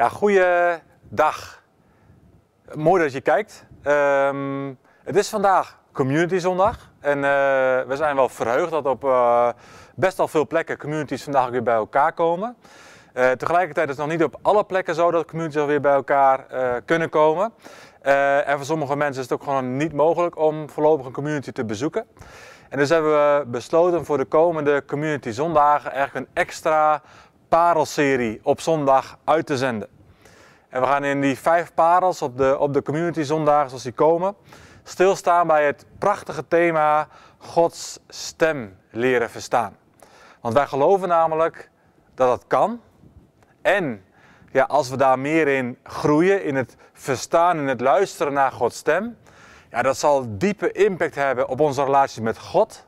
Ja, goeiedag. Mooi dat je kijkt. Ehm, het is vandaag Community Zondag. En eh, we zijn wel verheugd dat op uh, best wel veel plekken communities vandaag weer bij elkaar komen. Uh, tegelijkertijd is het nog niet op alle plekken zo dat communities alweer bij elkaar kunnen komen. en voor sommige mensen is het ook gewoon niet mogelijk om voorlopig een community te bezoeken. En dus hebben we besloten voor de komende community zondagen eigenlijk een extra parelserie op zondag uit te zenden. En we gaan in die vijf parels op de, op de community zondagen zoals die komen, stilstaan bij het prachtige thema Gods stem leren verstaan. Want wij geloven namelijk dat dat kan. En ja, als we daar meer in groeien, in het verstaan, in het luisteren naar Gods stem, ja, dat zal diepe impact hebben op onze relatie met God.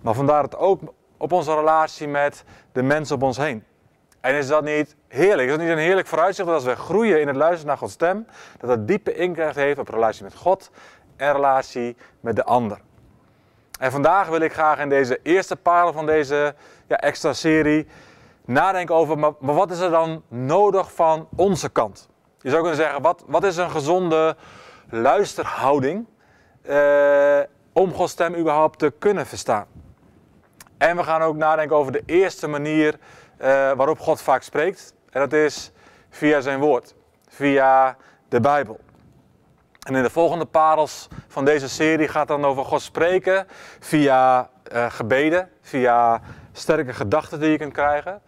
Maar vandaar het ook op onze relatie met de mensen op ons heen. En is dat niet heerlijk? Is dat niet een heerlijk vooruitzicht dat als we groeien in het luisteren naar Gods stem, dat dat diepe impact heeft op relatie met God en relatie met de ander? En vandaag wil ik graag in deze eerste parel van deze ja, extra serie nadenken over, maar, maar, wat is er dan nodig van onze kant? Je zou kunnen zeggen, wat, wat is een gezonde luisterhouding eh, om Gods stem überhaupt te kunnen verstaan? En we gaan ook nadenken over de eerste manier uh, waarop God vaak spreekt. En dat is via zijn woord, via de Bijbel. En in de volgende parels van deze serie gaat het dan over God spreken via uh, gebeden, via sterke gedachten die je kunt krijgen.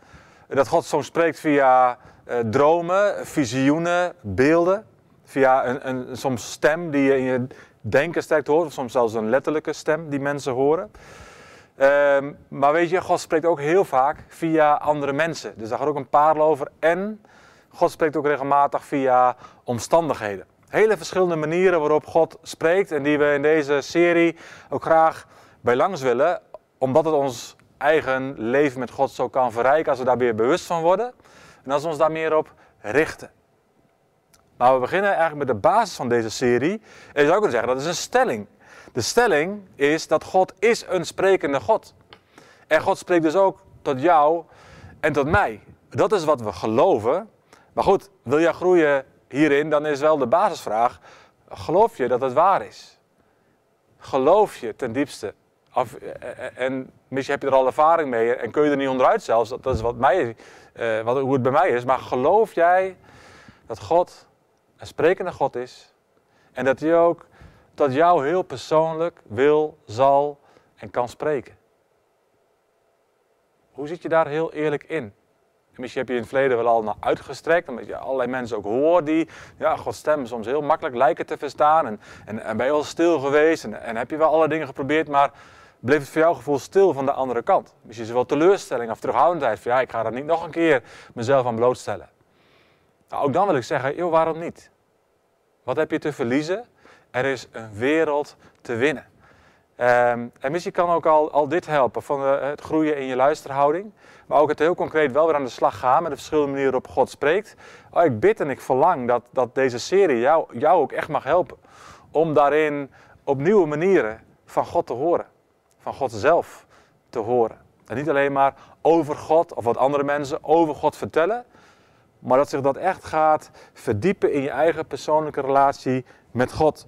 Dat God soms spreekt via uh, dromen, visioenen, beelden. Via een, een, soms stem die je in je denken sterk hoort, of soms zelfs een letterlijke stem die mensen horen. Um, maar weet je, God spreekt ook heel vaak via andere mensen. Dus daar gaat ook een parel over. En God spreekt ook regelmatig via omstandigheden. Hele verschillende manieren waarop God spreekt en die we in deze serie ook graag bij langs willen. Omdat het ons eigen leven met God zo kan verrijken als we daar weer bewust van worden. En als we ons daar meer op richten. Maar we beginnen eigenlijk met de basis van deze serie. En je zou kunnen zeggen, dat is een stelling. De stelling is dat God is een sprekende God. En God spreekt dus ook tot jou en tot mij. Dat is wat we geloven. Maar goed, wil jij groeien hierin, dan is wel de basisvraag: geloof je dat het waar is? Geloof je ten diepste? Of, eh, eh, en misschien heb je er al ervaring mee en kun je er niet onderuit zelfs. Dat is wat mij, eh, wat, hoe het bij mij is. Maar geloof jij dat God een sprekende God is? En dat hij ook dat jou heel persoonlijk wil, zal en kan spreken. Hoe zit je daar heel eerlijk in? En misschien heb je in het verleden wel al naar uitgestrekt, omdat je allerlei mensen ook hoort die ja, Gods stem soms heel makkelijk lijken te verstaan. En, en, en ben je wel stil geweest en, en heb je wel alle dingen geprobeerd, maar bleef het voor jouw gevoel stil van de andere kant? Misschien is er wel teleurstelling of terughoudendheid van ja, ik ga daar niet nog een keer mezelf aan blootstellen. Nou, ook dan wil ik zeggen, joh, waarom niet? Wat heb je te verliezen? Er is een wereld te winnen. Um, en misschien kan ook al, dit helpen, van uh, het groeien in je luisterhouding. Maar ook het heel concreet wel weer aan de slag gaan met de verschillende manieren waarop God spreekt. Oh, ik bid en ik verlang dat, dat deze serie jou, jou ook echt mag helpen. Om daarin op nieuwe manieren van God te horen. Van God zelf te horen. En niet alleen maar over God of wat andere mensen over God vertellen. Maar dat zich dat echt gaat verdiepen in je eigen persoonlijke relatie met God.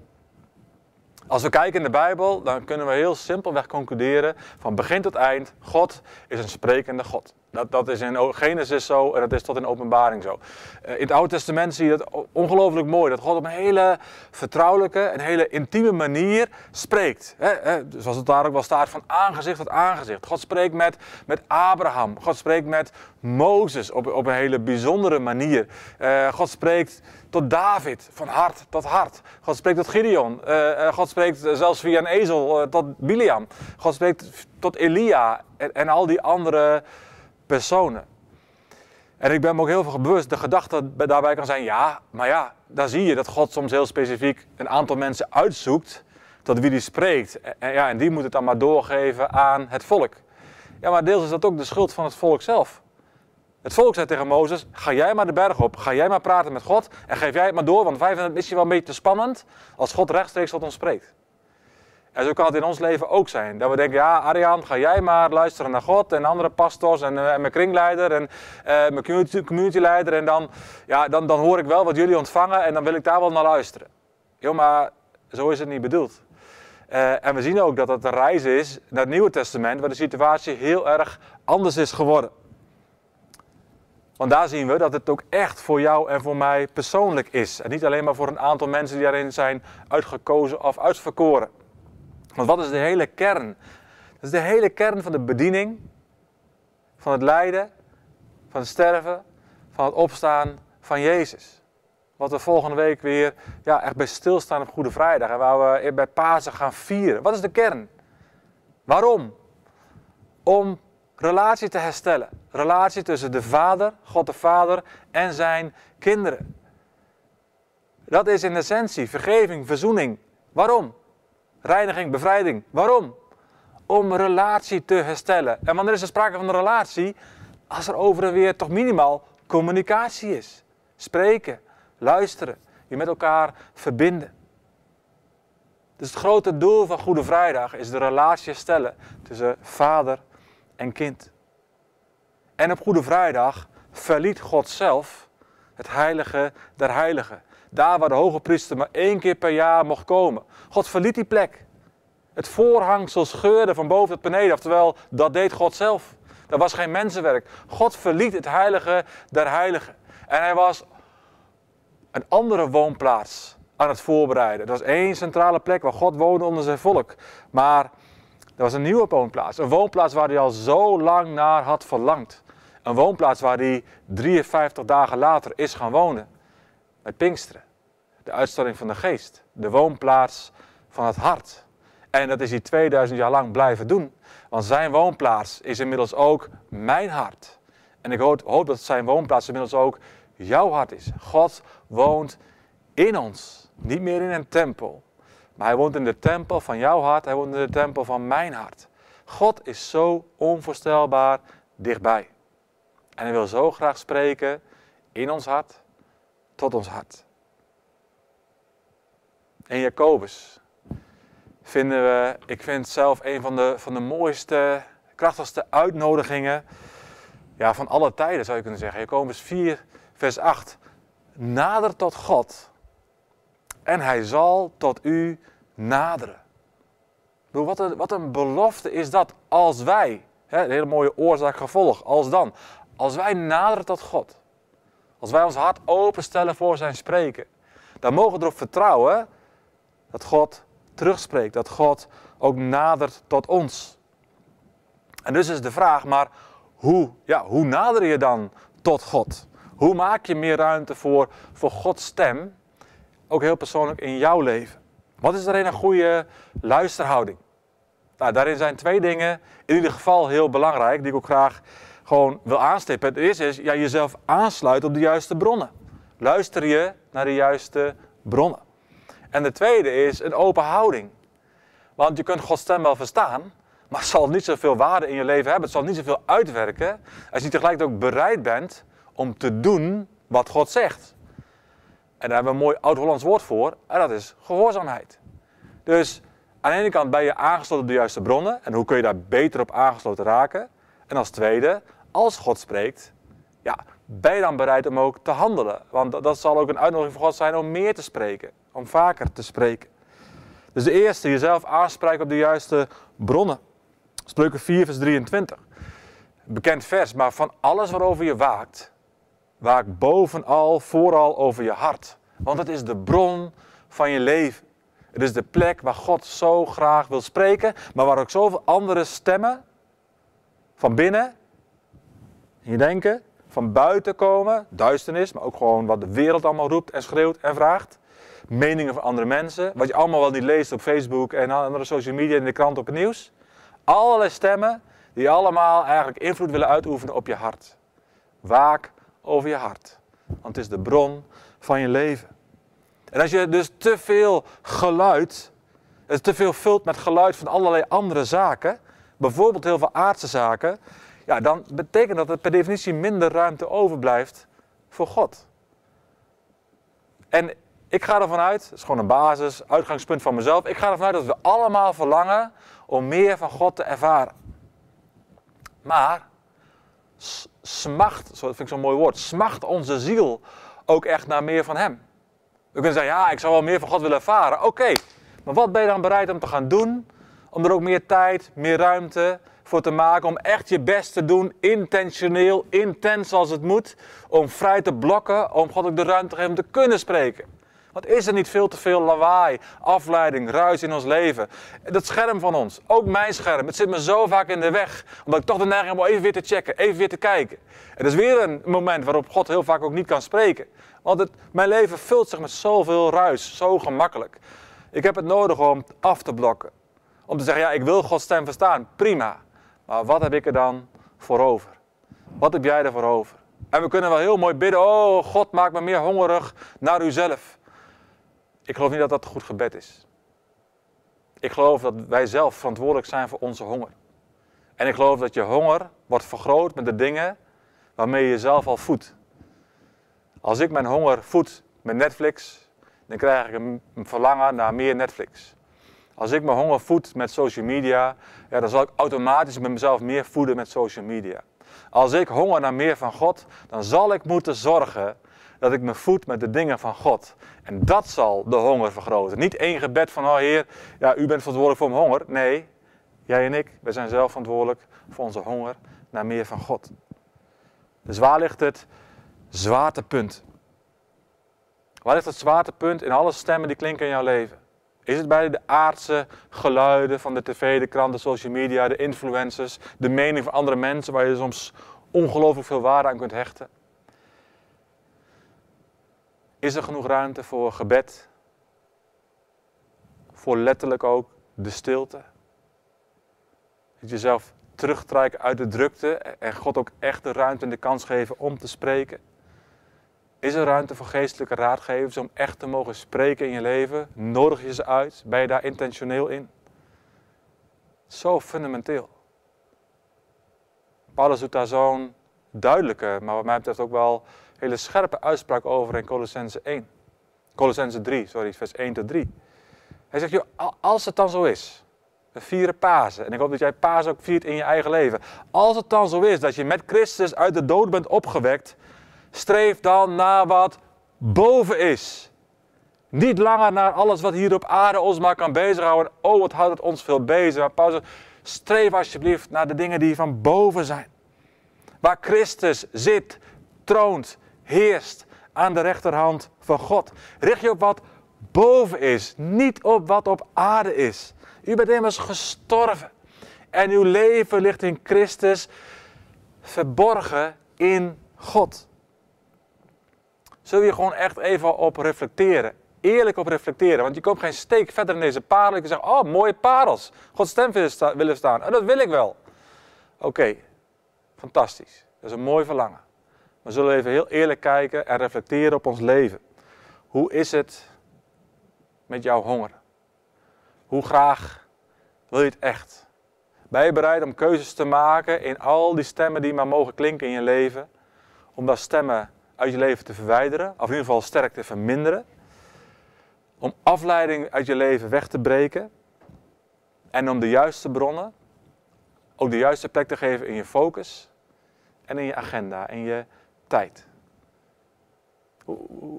Als we kijken in de Bijbel, dan kunnen we heel simpelweg concluderen van begin tot eind, God is een sprekende God. Dat, dat is in Genesis zo en dat is tot in openbaring zo. Eh, in het Oude Testament zie je dat ongelooflijk mooi. Dat God op een hele vertrouwelijke en hele intieme manier spreekt. zoals het daar ook wel staat, van aangezicht tot aangezicht. God spreekt met, met Abraham. God spreekt met Mozes op, op een hele bijzondere manier. Uh, God spreekt tot David, van hart tot hart. God spreekt tot Gideon. Uh, God spreekt zelfs via een ezel tot Biliam. God spreekt tot Elia en, en al die andere personen. En ik ben me ook heel veel bewust, de gedachte daarbij kan zijn, ja, maar ja, daar zie je dat God soms heel specifiek een aantal mensen uitzoekt tot wie die spreekt. En, ja, en die moet het dan maar doorgeven aan het volk. Ja, maar deels is dat ook de schuld van het volk zelf. Het volk zei tegen Mozes, ga jij maar de berg op, ga jij maar praten met God en geef jij het maar door, want wij vinden het misschien wel een beetje te spannend als God rechtstreeks tot ons spreekt. En zo kan het in ons leven ook zijn. Dat we denken, ja Arjan, ga jij maar luisteren naar God en andere pastors en, uh, mijn kringleider en uh, mijn community, communityleider. En dan, ja, dan, dan hoor ik wel wat jullie ontvangen en dan wil ik daar wel naar luisteren. Jo, maar zo is het niet bedoeld. Uh, en we zien ook dat het een reis is naar het Nieuwe Testament, waar de situatie heel erg anders is geworden. Want daar zien we dat het ook echt voor jou en voor mij persoonlijk is. En niet alleen maar voor een aantal mensen die daarin zijn uitgekozen of uitverkoren. Want wat is de hele kern? Dat is de hele kern van de bediening, van het lijden, van het sterven, van het opstaan van Jezus. Wat we volgende week weer ja, echt bij stilstaan op Goede Vrijdag en waar we bij Pasen gaan vieren. Wat is de kern? Waarom? Om relatie te herstellen. Relatie tussen de Vader, God de Vader en zijn kinderen. Dat is in essentie vergeving, verzoening. Waarom? Reiniging, bevrijding. Waarom? Om relatie te herstellen. En wanneer is er sprake van een relatie? Als er over en weer toch minimaal communicatie is. Spreken, luisteren, je met elkaar verbinden. Dus het grote doel van Goede Vrijdag is de relatie herstellen tussen vader en kind. En op Goede Vrijdag verliet God zelf het heilige der heiligen. Daar waar de hoge priester maar één keer per jaar mocht komen. God verliet die plek. Het voorhangsel scheurde van boven tot beneden. Oftewel, dat deed God zelf. Dat was geen mensenwerk. God verliet het heilige der heiligen. En hij was een andere woonplaats aan het voorbereiden. Dat was één centrale plek waar God woonde onder zijn volk. Maar was een nieuwe woonplaats. Een woonplaats waar hij al zo lang naar had verlangd. Een woonplaats waar hij 53 dagen later is gaan wonen. Met Pinksteren. De uitstorting van de geest. De woonplaats van het hart. En dat is hij 2000 jaar lang blijven doen. Want zijn woonplaats is inmiddels ook mijn hart. En ik hoop, hoop dat zijn woonplaats inmiddels ook jouw hart is. God woont in ons. Niet meer in een tempel. Maar hij woont in de tempel van jouw hart. Hij woont in de tempel van mijn hart. God is zo onvoorstelbaar dichtbij. En hij wil zo graag spreken in ons hart, tot ons hart. En Jacobus vinden we, ik vind zelf een van de, van de mooiste, krachtigste uitnodigingen ja, van alle tijden zou je kunnen zeggen. Jacobus 4, vers 8. Nader tot God en hij zal tot u naderen. Wat een, wat een belofte is dat als wij, hè, een hele mooie oorzaak-gevolg, als dan, als wij naderen tot God, als wij ons hart openstellen voor zijn spreken, dan mogen we erop vertrouwen dat God terugspreekt, dat God ook nadert tot ons. En dus is de vraag, maar hoe, ja, hoe nader je dan tot God? Hoe maak je meer ruimte voor, voor Gods stem, ook heel persoonlijk in jouw leven? Wat is daarin een goede luisterhouding? Nou, daarin zijn twee dingen in ieder geval heel belangrijk, die ik ook graag gewoon wil aanstippen. Het eerste is ja, jezelf aansluiten op de juiste bronnen. Luister je naar de juiste bronnen. En de tweede is een open houding. Want je kunt Gods stem wel verstaan, maar het zal niet zoveel waarde in je leven hebben. Het zal niet zoveel uitwerken als je tegelijkertijd ook bereid bent om te doen wat God zegt. En daar hebben we een mooi oud-Hollands woord voor, en dat is gehoorzaamheid. Dus aan de ene kant ben je aangesloten op de juiste bronnen, en hoe kun je daar beter op aangesloten raken? En als tweede, als God spreekt, ja, ben je dan bereid om ook te handelen? Want dat zal ook een uitnodiging voor God zijn om meer te spreken, om vaker te spreken. Dus de eerste, jezelf aanspreken op de juiste bronnen. Spreuken 4, vers 23. Bekend vers, maar van alles waarover je waakt, waak bovenal, vooral over je hart. Want het is de bron van je leven. Het is de plek waar God zo graag wil spreken, maar waar ook zoveel andere stemmen van binnen, in je denken, van buiten komen, duisternis, maar ook gewoon wat de wereld allemaal roept en schreeuwt en vraagt. Meningen van andere mensen, wat je allemaal wel niet leest op Facebook en andere social media en de krant op het nieuws. Allerlei stemmen die allemaal eigenlijk invloed willen uitoefenen op je hart. Waak over je hart, want het is de bron van je leven. En als je dus te veel geluid, te veel vult met geluid van allerlei andere zaken, bijvoorbeeld heel veel aardse zaken, ja, dan betekent dat er per definitie minder ruimte overblijft voor God. En Ik ga ervan uit, dat is gewoon een basis, uitgangspunt van mezelf. Ik ga ervan uit dat we allemaal verlangen om meer van God te ervaren. Maar smacht, dat vind ik zo'n mooi woord, smacht onze ziel ook echt naar meer van Hem. We kunnen zeggen, ja, ik zou wel meer van God willen ervaren. Oké, maar wat ben je dan bereid om te gaan doen? Om er ook meer tijd, meer ruimte voor te maken. Om echt je best te doen, intentioneel, intens als het moet. Om vrij te blokken, om God ook de ruimte te geven om te kunnen spreken. Wat is er niet veel te veel lawaai, afleiding, ruis in ons leven? Dat scherm van ons, ook mijn scherm, het zit me zo vaak in de weg. Omdat ik toch de neiging heb om even weer te checken, even weer te kijken. Het is weer een moment waarop God heel vaak ook niet kan spreken. Want het, mijn leven vult zich met zoveel ruis, zo gemakkelijk. Ik heb het nodig om af te blokken. Om te zeggen, ja, ik wil Gods stem verstaan, prima. Maar wat heb ik er dan voor over? Wat heb jij ervoor over? En we kunnen wel heel mooi bidden, oh God, maak me meer hongerig naar uzelf. Ik geloof niet dat dat goed gebed is. Ik geloof dat wij zelf verantwoordelijk zijn voor onze honger. En ik geloof dat je honger wordt vergroot met de dingen waarmee je jezelf al voedt. Als ik mijn honger voed met Netflix, dan krijg ik een verlangen naar meer Netflix. Als ik mijn honger voed met social media, ja, dan zal ik automatisch met mezelf meer voeden met social media. Als ik honger naar meer van God, dan zal ik moeten zorgen dat ik me voed met de dingen van God. En dat zal de honger vergroten. Niet één gebed van, oh Heer, ja, u bent verantwoordelijk voor mijn honger. Nee, jij en ik, wij zijn zelf verantwoordelijk voor onze honger naar meer van God. Dus waar ligt het zwaartepunt? Waar ligt het zwaartepunt in alle stemmen die klinken in jouw leven? Is het bij de aardse geluiden van de tv, de krant, de social media, de influencers, de mening van andere mensen waar je soms ongelooflijk veel waarde aan kunt hechten? Is er genoeg ruimte voor gebed? Voor letterlijk ook de stilte? Dat jezelf terugtrekken uit de drukte en God ook echt de ruimte en de kans geven om te spreken? Is er ruimte voor geestelijke raadgevers om echt te mogen spreken in je leven? Nodig je ze uit? Ben je daar intentioneel in? Zo fundamenteel. Paulus doet daar zo'n duidelijke, maar wat mij betreft ook wel hele scherpe uitspraak over in Colossense 1. Colossense 3, sorry, vers 1 tot 3. Hij zegt, joh, als het dan zo is, we vieren Pasen. En ik hoop dat jij Pasen ook viert in je eigen leven. Als het dan zo is dat je met Christus uit de dood bent opgewekt, streef dan naar wat boven is. Niet langer naar alles wat hier op aarde ons maar kan bezighouden. Oh, wat houdt het ons veel bezig. Maar Paulus, streef alsjeblieft naar de dingen die van boven zijn. Waar Christus zit, troont, heerst aan de rechterhand van God. Richt je op wat boven is, niet op wat op aarde is. U bent immers gestorven. En uw leven ligt in Christus verborgen in God. Zul je gewoon echt even op reflecteren. Eerlijk op reflecteren. Want je komt geen steek verder in deze parel. Je zegt, oh mooie parels. Gods stem willen staan. En dat wil ik wel. Oké, fantastisch. Dat is een mooi verlangen. We zullen even heel eerlijk kijken en reflecteren op ons leven. Hoe is het met jouw honger? Hoe graag wil je het echt? Ben je bereid om keuzes te maken in al die stemmen die maar mogen klinken in je leven? Om daar stemmen uit je leven te verwijderen, of in ieder geval sterk te verminderen. Om afleiding uit je leven weg te breken. En om de juiste bronnen, ook de juiste plek te geven in je focus en in je agenda, in je tijd.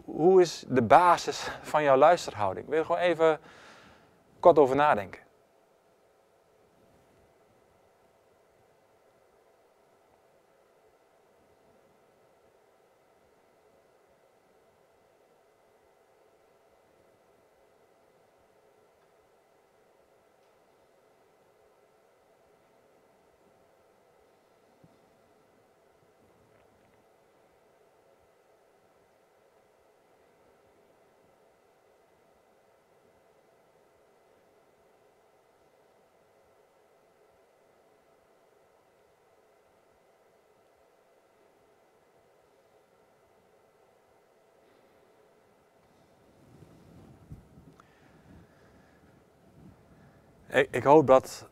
Hoe is de basis van jouw luisterhouding? Wil je gewoon even kort over nadenken? Ik, ik hoop dat,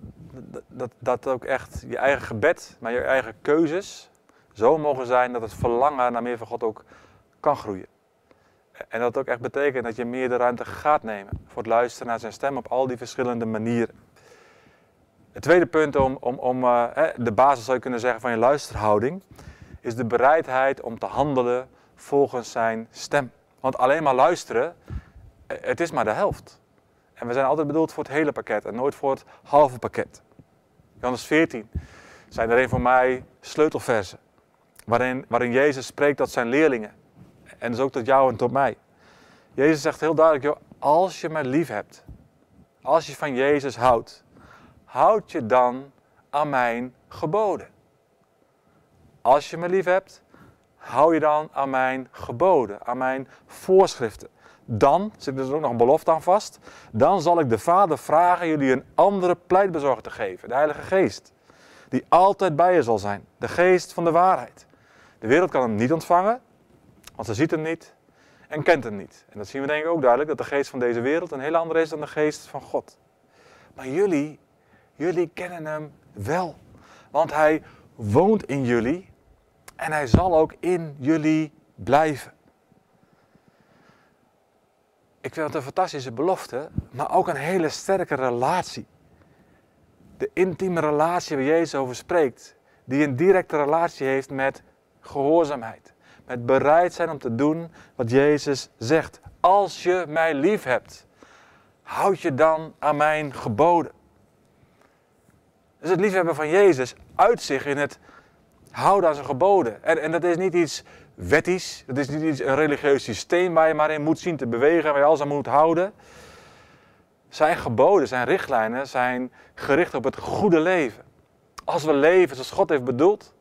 dat, dat ook echt je eigen gebed, maar je eigen keuzes zo mogen zijn dat het verlangen naar meer van God ook kan groeien. En dat ook echt betekent dat je meer de ruimte gaat nemen voor het luisteren naar zijn stem op al die verschillende manieren. Het tweede punt om, om, om uh, de basis zou je kunnen zeggen van je luisterhouding, is de bereidheid om te handelen volgens zijn stem. Want alleen maar luisteren, eh, het is maar de helft. En we zijn altijd bedoeld voor het hele pakket en nooit voor het halve pakket. Johannes 14 zijn er een voor mij sleutelversen. Waarin, waarin Jezus spreekt tot zijn leerlingen. En dus ook tot jou en tot mij. Jezus zegt heel duidelijk, joh, als je mij lief hebt, als je van Jezus houdt, houd je dan aan mijn geboden. Als je me lief hebt, hou je dan aan mijn geboden, aan mijn voorschriften. Dan, zit er dus ook nog een belofte aan vast, dan zal ik de Vader vragen jullie een andere pleitbezorger te geven, de Heilige Geest. Die altijd bij je zal zijn, de Geest van de waarheid. De wereld kan hem niet ontvangen, want ze ziet hem niet en kent hem niet. En dat zien we denk ik ook duidelijk, dat de geest van deze wereld een hele andere is dan de geest van God. Maar jullie, jullie kennen hem wel. Want hij woont in jullie en hij zal ook in jullie blijven. Ik vind het een fantastische belofte, maar ook een hele sterke relatie. De intieme relatie waar Jezus over spreekt, die een directe relatie heeft met gehoorzaamheid. Met bereid zijn om te doen wat Jezus zegt. Als je mij lief hebt, houd je dan aan mijn geboden. Dus het liefhebben van Jezus uit zich in het houden aan zijn geboden. En, en dat is niet iets wettisch, dat is niet iets, een religieus systeem waar je maar in moet zien te bewegen, waar je alles aan moet houden. Zijn geboden, zijn richtlijnen zijn gericht op het goede leven. Als we leven zoals God heeft bedoeld,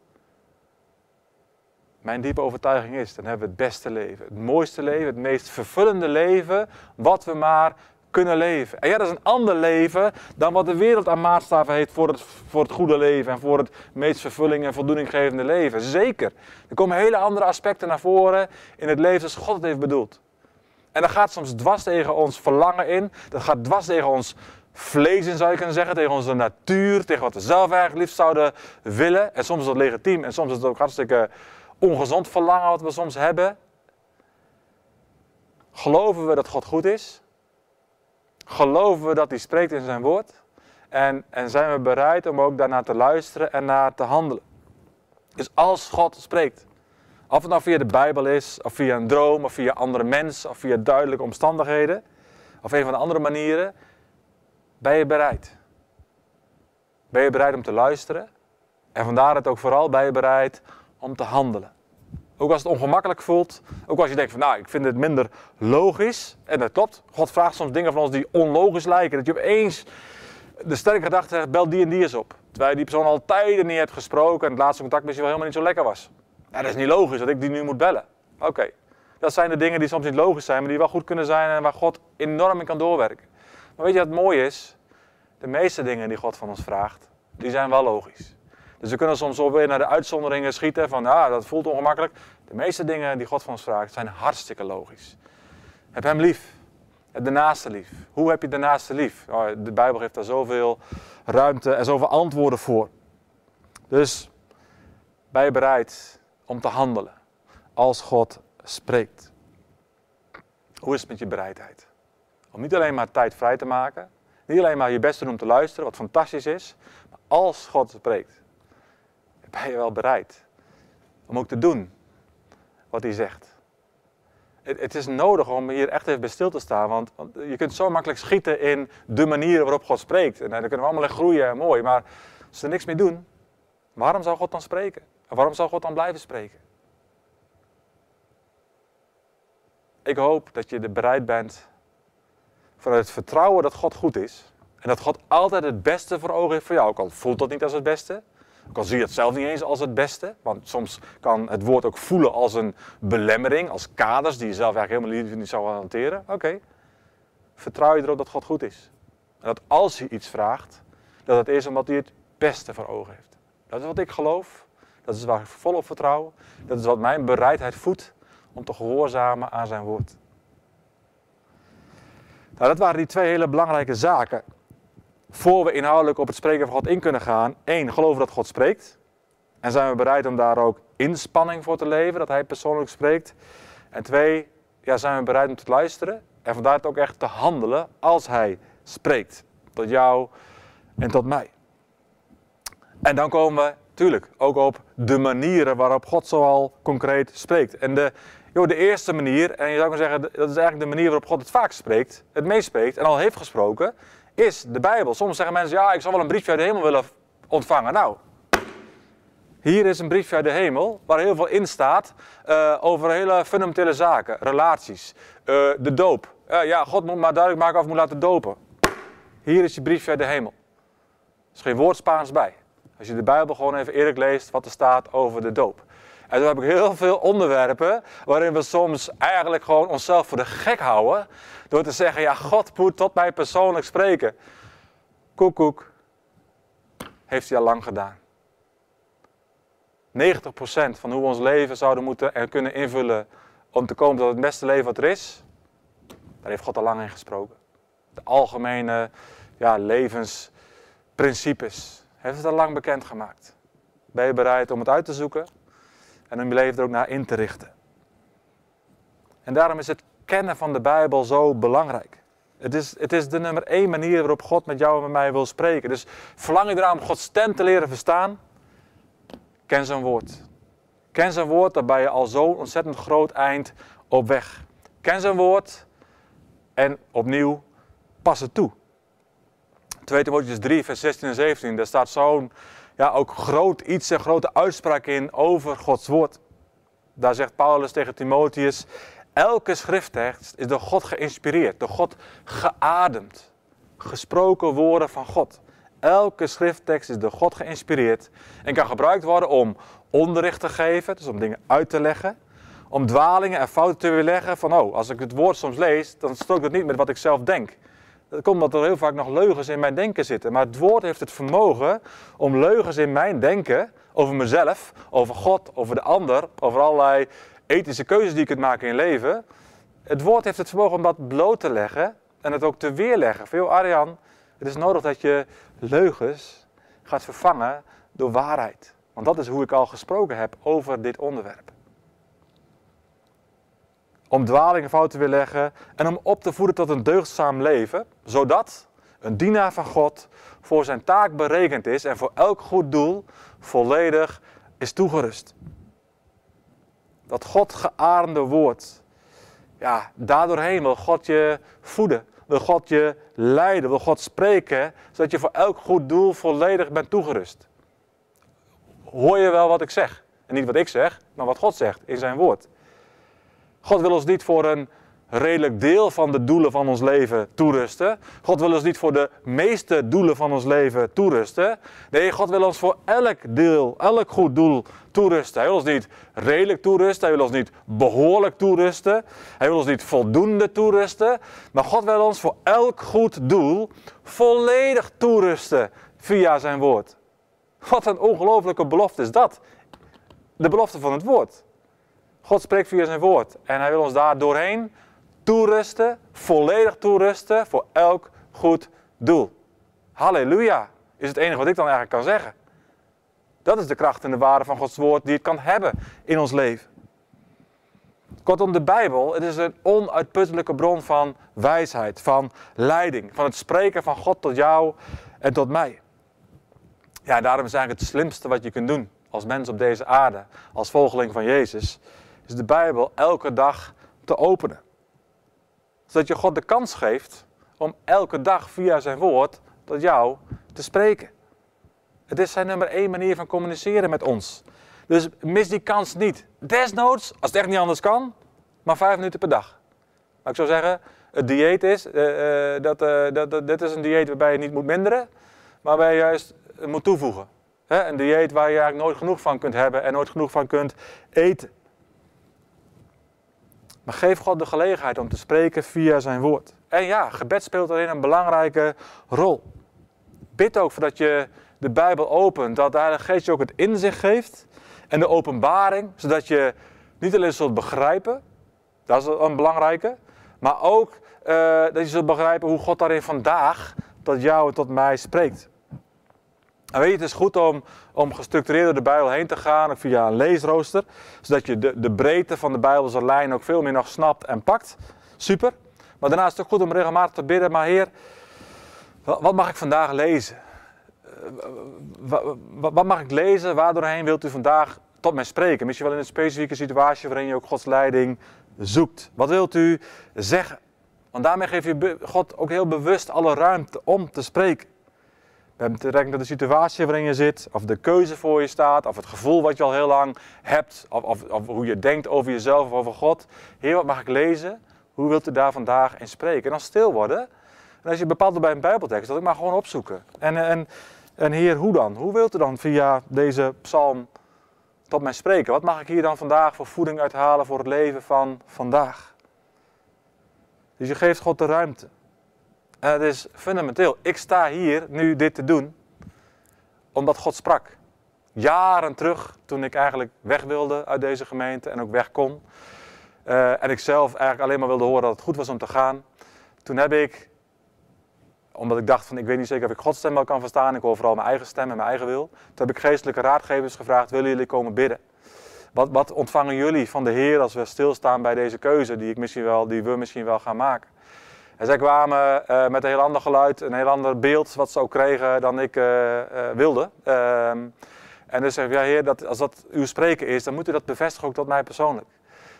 mijn diepe overtuiging is, dan hebben we het beste leven. Het mooiste leven, het meest vervullende leven wat we maar kunnen leven. En ja, dat is een ander leven dan wat de wereld aan maatstaven heeft voor het, voor het goede leven en voor het meest vervulling en voldoening gevende leven. Zeker. Er komen hele andere aspecten naar voren in het leven zoals God het heeft bedoeld. En dat gaat soms dwars tegen ons verlangen in. Dat gaat dwars tegen ons vlees in, zou je kunnen zeggen. Tegen onze natuur, tegen wat we zelf eigenlijk liefst zouden willen. En soms is dat legitiem en soms is het ook hartstikke ongezond verlangen wat we soms hebben. Geloven we dat God goed is? Geloven we dat hij spreekt in zijn woord? En, en zijn we bereid om ook daarnaar te luisteren en naar te handelen? Dus als God spreekt, of het nou via de Bijbel is, of via een droom, of via andere mensen, of via duidelijke omstandigheden, of een van de andere manieren, ben je bereid? Ben je bereid om te luisteren? En vandaar het ook vooral ben je bereid om te handelen. Ook als het ongemakkelijk voelt, ook als je denkt van nou, ik vind het minder logisch. En dat klopt, God vraagt soms dingen van ons die onlogisch lijken. Dat je opeens de sterke gedachte hebt, bel die en die eens op. Terwijl je die persoon al tijden niet hebt gesproken en het laatste contact misschien wel helemaal niet zo lekker was. Ja, dat is niet logisch dat ik die nu moet bellen. Oké, dat zijn de dingen die soms niet logisch zijn, maar die wel goed kunnen zijn en waar God enorm in kan doorwerken. Maar weet je wat mooi is? De meeste dingen die God van ons vraagt, die zijn wel logisch. Dus we kunnen soms wel weer naar de uitzonderingen schieten van, ja, dat voelt ongemakkelijk. De meeste dingen die God van ons vraagt zijn hartstikke logisch. Heb hem lief. Heb de naaste lief. Hoe heb je de naaste lief? De Bijbel geeft daar zoveel ruimte en zoveel antwoorden voor. Dus ben je bereid om te handelen als God spreekt? Hoe is het met je bereidheid? Om niet alleen maar tijd vrij te maken, niet alleen maar je best te doen om te luisteren, wat fantastisch is, maar als God spreekt, ben je wel bereid om ook te doen wat hij zegt. Het, is nodig om hier echt even bij stil te staan, want, je kunt zo makkelijk schieten in de manier waarop God spreekt. En daar kunnen we allemaal groeien en mooi, maar als we er niks mee doen, waarom zou God dan spreken? En waarom zou God dan blijven spreken? Ik hoop dat je er bereid bent vanuit het vertrouwen dat God goed is. En dat God altijd het beste voor ogen heeft voor jou. Ook al voelt dat niet als het beste. Ook al zie je het zelf niet eens als het beste. Want soms kan het woord ook voelen als een belemmering, als kaders die je zelf eigenlijk helemaal niet zou hanteren. Oké, vertrouw je erop dat God goed is. En dat als hij iets vraagt, dat het is omdat hij het beste voor ogen heeft. Dat is wat ik geloof. Dat is waar ik volop vertrouw. Dat is wat mijn bereidheid voedt om te gehoorzamen aan zijn woord. Nou, dat waren die twee hele belangrijke zaken voor we inhoudelijk op het spreken van God in kunnen gaan, één, geloven dat God spreekt. En zijn we bereid om daar ook inspanning voor te leveren, dat Hij persoonlijk spreekt. En twee, ja, zijn we bereid om te luisteren en vandaar het ook echt te handelen als Hij spreekt. Tot jou en tot mij. En dan komen we, natuurlijk, ook op de manieren waarop God zoal concreet spreekt. En de, joh, de eerste manier, en je zou maar zeggen, dat is eigenlijk de manier waarop God het vaak spreekt, het meest spreekt en al heeft gesproken, is de Bijbel. Soms zeggen mensen, ja, ik zou wel een briefje uit de hemel willen ontvangen. Nou, hier is een briefje uit de hemel waar heel veel in staat uh, over hele fundamentele zaken, relaties, uh, de doop. Uh, ja, God moet maar duidelijk maken of moet laten dopen. Hier is je briefje uit de hemel. Er is geen woord Spaans bij. Als je de Bijbel gewoon even eerlijk leest wat er staat over de doop. En dan heb ik heel veel onderwerpen waarin we soms eigenlijk gewoon onszelf voor de gek houden. Door te zeggen, ja, God moet tot mij persoonlijk spreken. Koek, koek. Heeft hij al lang gedaan. 90% van hoe we ons leven zouden moeten en kunnen invullen om te komen tot het beste leven wat er is, daar heeft God al lang in gesproken. De algemene ja, levensprincipes heeft het al lang bekendgemaakt. Ben je bereid om het uit te zoeken en om je leven er ook naar in te richten? En daarom is het kennen van de Bijbel zo belangrijk. Het is, het is de nummer één manier waarop God met jou en met mij wil spreken. Dus verlang je eraan om Gods stem te leren verstaan? Ken zijn woord. Ken zijn woord, daar ben je al zo'n ontzettend groot eind op weg. Ken zijn woord en opnieuw pas het toe. 2 Timotheüs 3, vers 16 en 17, daar staat zo'n ja, ook groot iets, een grote uitspraak in over Gods woord. Daar zegt Paulus tegen Timotheus, elke schrifttekst is door God geïnspireerd, door God geademd. Gesproken woorden van God. Elke schrifttekst is door God geïnspireerd en kan gebruikt worden om onderricht te geven, dus om dingen uit te leggen. Om dwalingen en fouten te weerleggen van, oh, als ik het woord soms lees, dan strookt het niet met wat ik zelf denk. Dat komt omdat er heel vaak nog leugens in mijn denken zitten. Maar het woord heeft het vermogen om leugens in mijn denken over mezelf, over God, over de ander, over allerlei ethische keuzes die ik kunt maken in leven. Het woord heeft het vermogen om dat bloot te leggen en het ook te weerleggen. Veel Arjan, het is nodig dat je leugens gaat vervangen door waarheid. Want dat is hoe ik al gesproken heb over dit onderwerp. Om dwalingen fout te weerleggen en om op te voeden tot een deugdzaam leven, zodat een dienaar van God voor zijn taak berekend is en voor elk goed doel volledig is toegerust. Dat God gearende woord, ja, daardoorheen wil God je voeden wil God je leiden, wil God spreken, zodat je voor elk goed doel volledig bent toegerust. Hoor je wel wat ik zeg? En niet wat ik zeg, maar wat God zegt in zijn woord. God wil ons niet voor een redelijk deel van de doelen van ons leven toerusten. God wil ons niet voor de meeste doelen van ons leven toerusten. Nee, God wil ons voor elk deel, elk goed doel toerusten. Hij wil ons niet redelijk toerusten, hij wil ons niet behoorlijk toerusten, hij wil ons niet voldoende toerusten, maar God wil ons voor elk goed doel volledig toerusten via zijn woord. Wat een ongelofelijke belofte is dat. De belofte van het woord. God spreekt via zijn woord en hij wil ons daar doorheen toerusten, volledig toerusten voor elk goed doel. Halleluja, is het enige wat ik dan eigenlijk kan zeggen. Dat is de kracht en de waarde van Gods woord die het kan hebben in ons leven. Kortom, de Bijbel, het is een onuitputtelijke bron van wijsheid, van leiding, van het spreken van God tot jou en tot mij. Ja, daarom is eigenlijk het slimste wat je kunt doen als mens op deze aarde, als volgeling van Jezus, is de Bijbel elke dag te openen zodat je God de kans geeft om elke dag via zijn woord tot jou te spreken. Het is zijn nummer één manier van communiceren met ons. Dus mis die kans niet. Desnoods, als het echt niet anders kan, maar vijf minuten per dag. Maar ik zou zeggen, het dieet is, uh, uh, dat, uh, dat, dit is een dieet waarbij je niet moet minderen, maar waarbij je juist moet toevoegen. Een dieet waar je eigenlijk nooit genoeg van kunt hebben en nooit genoeg van kunt eten. Maar geef God de gelegenheid om te spreken via zijn woord. En ja, gebed speelt daarin een belangrijke rol. Bid ook voordat je de Bijbel opent, dat de Heilige Geest je ook het inzicht geeft en de openbaring, zodat je niet alleen zult begrijpen, dat is een belangrijke, maar ook uh, dat je zult begrijpen hoe God daarin vandaag tot jou en tot mij spreekt. Weet je, het is goed om, om gestructureerd door de Bijbel heen te gaan, ook via een leesrooster, zodat je de, de breedte van de Bijbelse lijn ook veel meer nog snapt en pakt. Super. Maar daarnaast is het ook goed om regelmatig te bidden, maar Heer, wat mag ik vandaag lezen? Eh, wat mag ik lezen? Waardoorheen wilt u vandaag tot mij spreken? Misschien wel in een specifieke situatie waarin je ook Gods leiding zoekt. Wat wilt u zeggen? Want daarmee geef je God ook heel bewust alle ruimte om te spreken. Hebben betrekking tot de situatie waarin je zit, of de keuze voor je staat, of het gevoel wat je al heel lang hebt, of, of, of hoe je denkt over jezelf of over God. Heer, wat mag ik lezen? Hoe wilt u daar vandaag in spreken? En dan stil worden. En als je bepaalt bij een Bijbeltekst, dat ik maar gewoon opzoeken. En, en, en Heer, hoe dan? Hoe wilt u dan via deze psalm tot mij spreken? Wat mag ik hier dan vandaag voor voeding uithalen voor het leven van vandaag? Dus je geeft God de ruimte. Het is fundamenteel. Ik sta hier nu dit te doen omdat God sprak. Jaren terug, toen ik eigenlijk weg wilde uit deze gemeente en ook weg kon. Uh, en ik zelf eigenlijk alleen maar wilde horen dat het goed was om te gaan. Toen heb ik, omdat ik dacht van ik weet niet zeker of ik Gods stem wel kan verstaan. Ik hoor vooral mijn eigen stem en mijn eigen wil. Toen heb ik geestelijke raadgevers gevraagd, willen jullie komen bidden? Wat, wat ontvangen jullie van de Heer als we stilstaan bij deze keuze die, ik misschien wel, die we misschien wel gaan maken? En zij kwamen uh, met een heel ander geluid, een heel ander beeld wat ze ook kregen dan ik uh, uh, wilde. Ehm, en dus zeg ik, ja heer, dat, als dat uw spreken is, dan moet u dat bevestigen ook tot mij persoonlijk.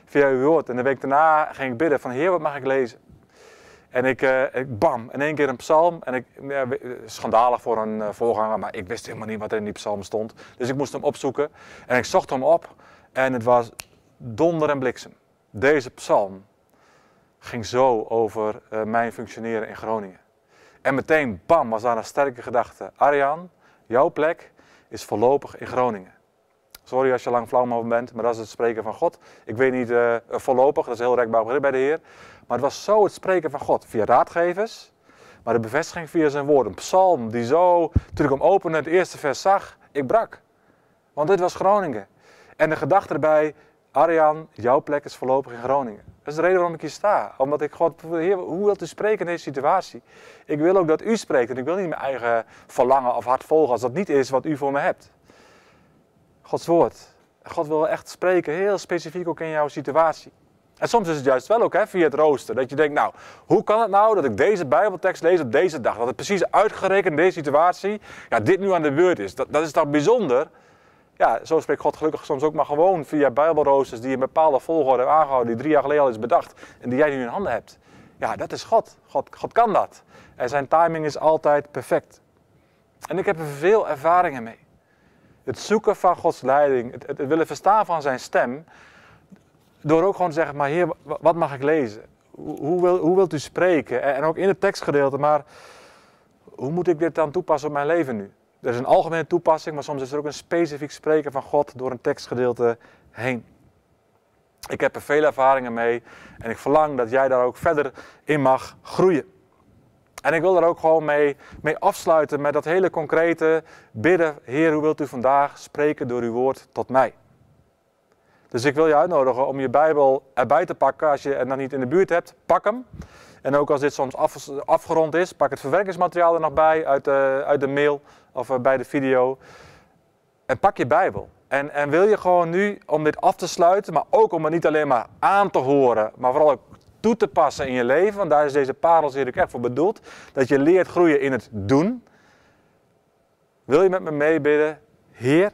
Via uw woord. En de week daarna ging ik bidden van, heer, wat mag ik lezen? En ik, ik bam, in één keer een psalm. En ik, ja, schandalig voor een voorganger, maar ik wist helemaal niet wat er in die psalm stond. Dus ik moest hem opzoeken. En ik zocht hem op. En het was donder en bliksem. Deze psalm ging zo over uh, mijn functioneren in Groningen. En meteen, bam, was daar een sterke gedachte. Arjan, jouw plek is voorlopig in Groningen. Sorry als je lang flauw bent, maar dat is het spreken van God. Ik weet niet uh, voorlopig, dat is heel rekbaar bij de Heer. Maar het was zo het spreken van God, via raadgevers, maar de bevestiging via zijn woord. Een psalm die zo, toen ik hem opende het eerste vers zag, ik brak. Want dit was Groningen. En de gedachte erbij, Arjan, jouw plek is voorlopig in Groningen. Dat is de reden waarom ik hier sta. Omdat ik God, hoe wilt u spreken in deze situatie? Ik wil ook dat u spreekt en ik wil niet mijn eigen verlangen of hart volgen als dat niet is wat u voor me hebt. Gods woord. God wil echt spreken, heel specifiek ook in jouw situatie. En soms is het juist wel ook hè, via het rooster. Dat je denkt, nou, hoe kan het nou dat ik deze Bijbeltekst lees op deze dag? Dat het precies uitgerekend in deze situatie, ja, dit nu aan de beurt is. Dat, dat is toch bijzonder? Ja, zo spreekt God gelukkig soms ook maar gewoon via bijbelroosters die een bepaalde volgorde hebben aangehouden, die drie jaar geleden al is bedacht en die jij nu in handen hebt. Ja, dat is God. God, God kan dat. En zijn timing is altijd perfect. En ik heb er veel ervaringen mee. Het zoeken van Gods leiding, het, willen verstaan van zijn stem, door ook gewoon te zeggen, maar heer, wat mag ik lezen? Hoe, wil, hoe wilt u spreken? En ook in het tekstgedeelte, maar hoe moet ik dit dan toepassen op mijn leven nu? Er is een algemene toepassing, maar soms is er ook een specifiek spreken van God door een tekstgedeelte heen. Ik heb er veel ervaringen mee en ik verlang dat jij daar ook verder in mag groeien. En ik wil daar ook gewoon mee, mee afsluiten met dat hele concrete bidden. Heer, hoe wilt u vandaag spreken door uw woord tot mij? Dus ik wil je uitnodigen om je Bijbel erbij te pakken. Als je het nog niet in de buurt hebt, pak hem. En ook als dit soms af, afgerond is, pak het verwerkingsmateriaal er nog bij uit uit de mail of eh, bij de video. En pak je Bijbel. En, en wil je gewoon nu, om dit af te sluiten, maar ook om het niet alleen maar aan te horen, maar vooral ook toe te passen in je leven, want daar is deze parels hier ook echt voor bedoeld, dat je leert groeien in het doen. Wil je met me meebidden? Heer,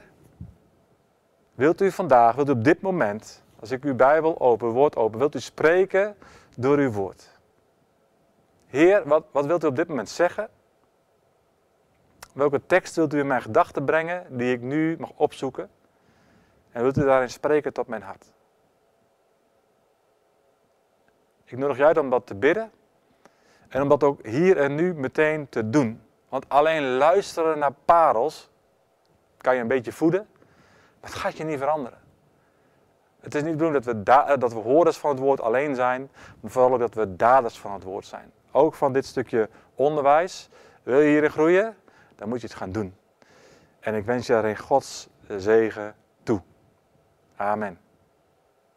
wilt u vandaag, wilt u op dit moment, als ik uw Bijbel open, woord open, wilt u spreken door uw woord? Heer, wat, wat wilt u op dit moment zeggen? Welke tekst wilt u in mijn gedachten brengen die ik nu mag opzoeken? En wilt u daarin spreken tot mijn hart? Ik nodig jou dan om dat te bidden en om dat ook hier en nu meteen te doen. Want alleen luisteren naar parels kan je een beetje voeden, maar het gaat je niet veranderen. Het is niet bedoeld dat we, dat we hoorders van het woord alleen zijn, maar vooral ook dat we daders van het woord zijn ook van dit stukje onderwijs. Wil je hierin groeien? Dan moet je het gaan doen. En ik wens je daarin Gods zegen toe. Amen.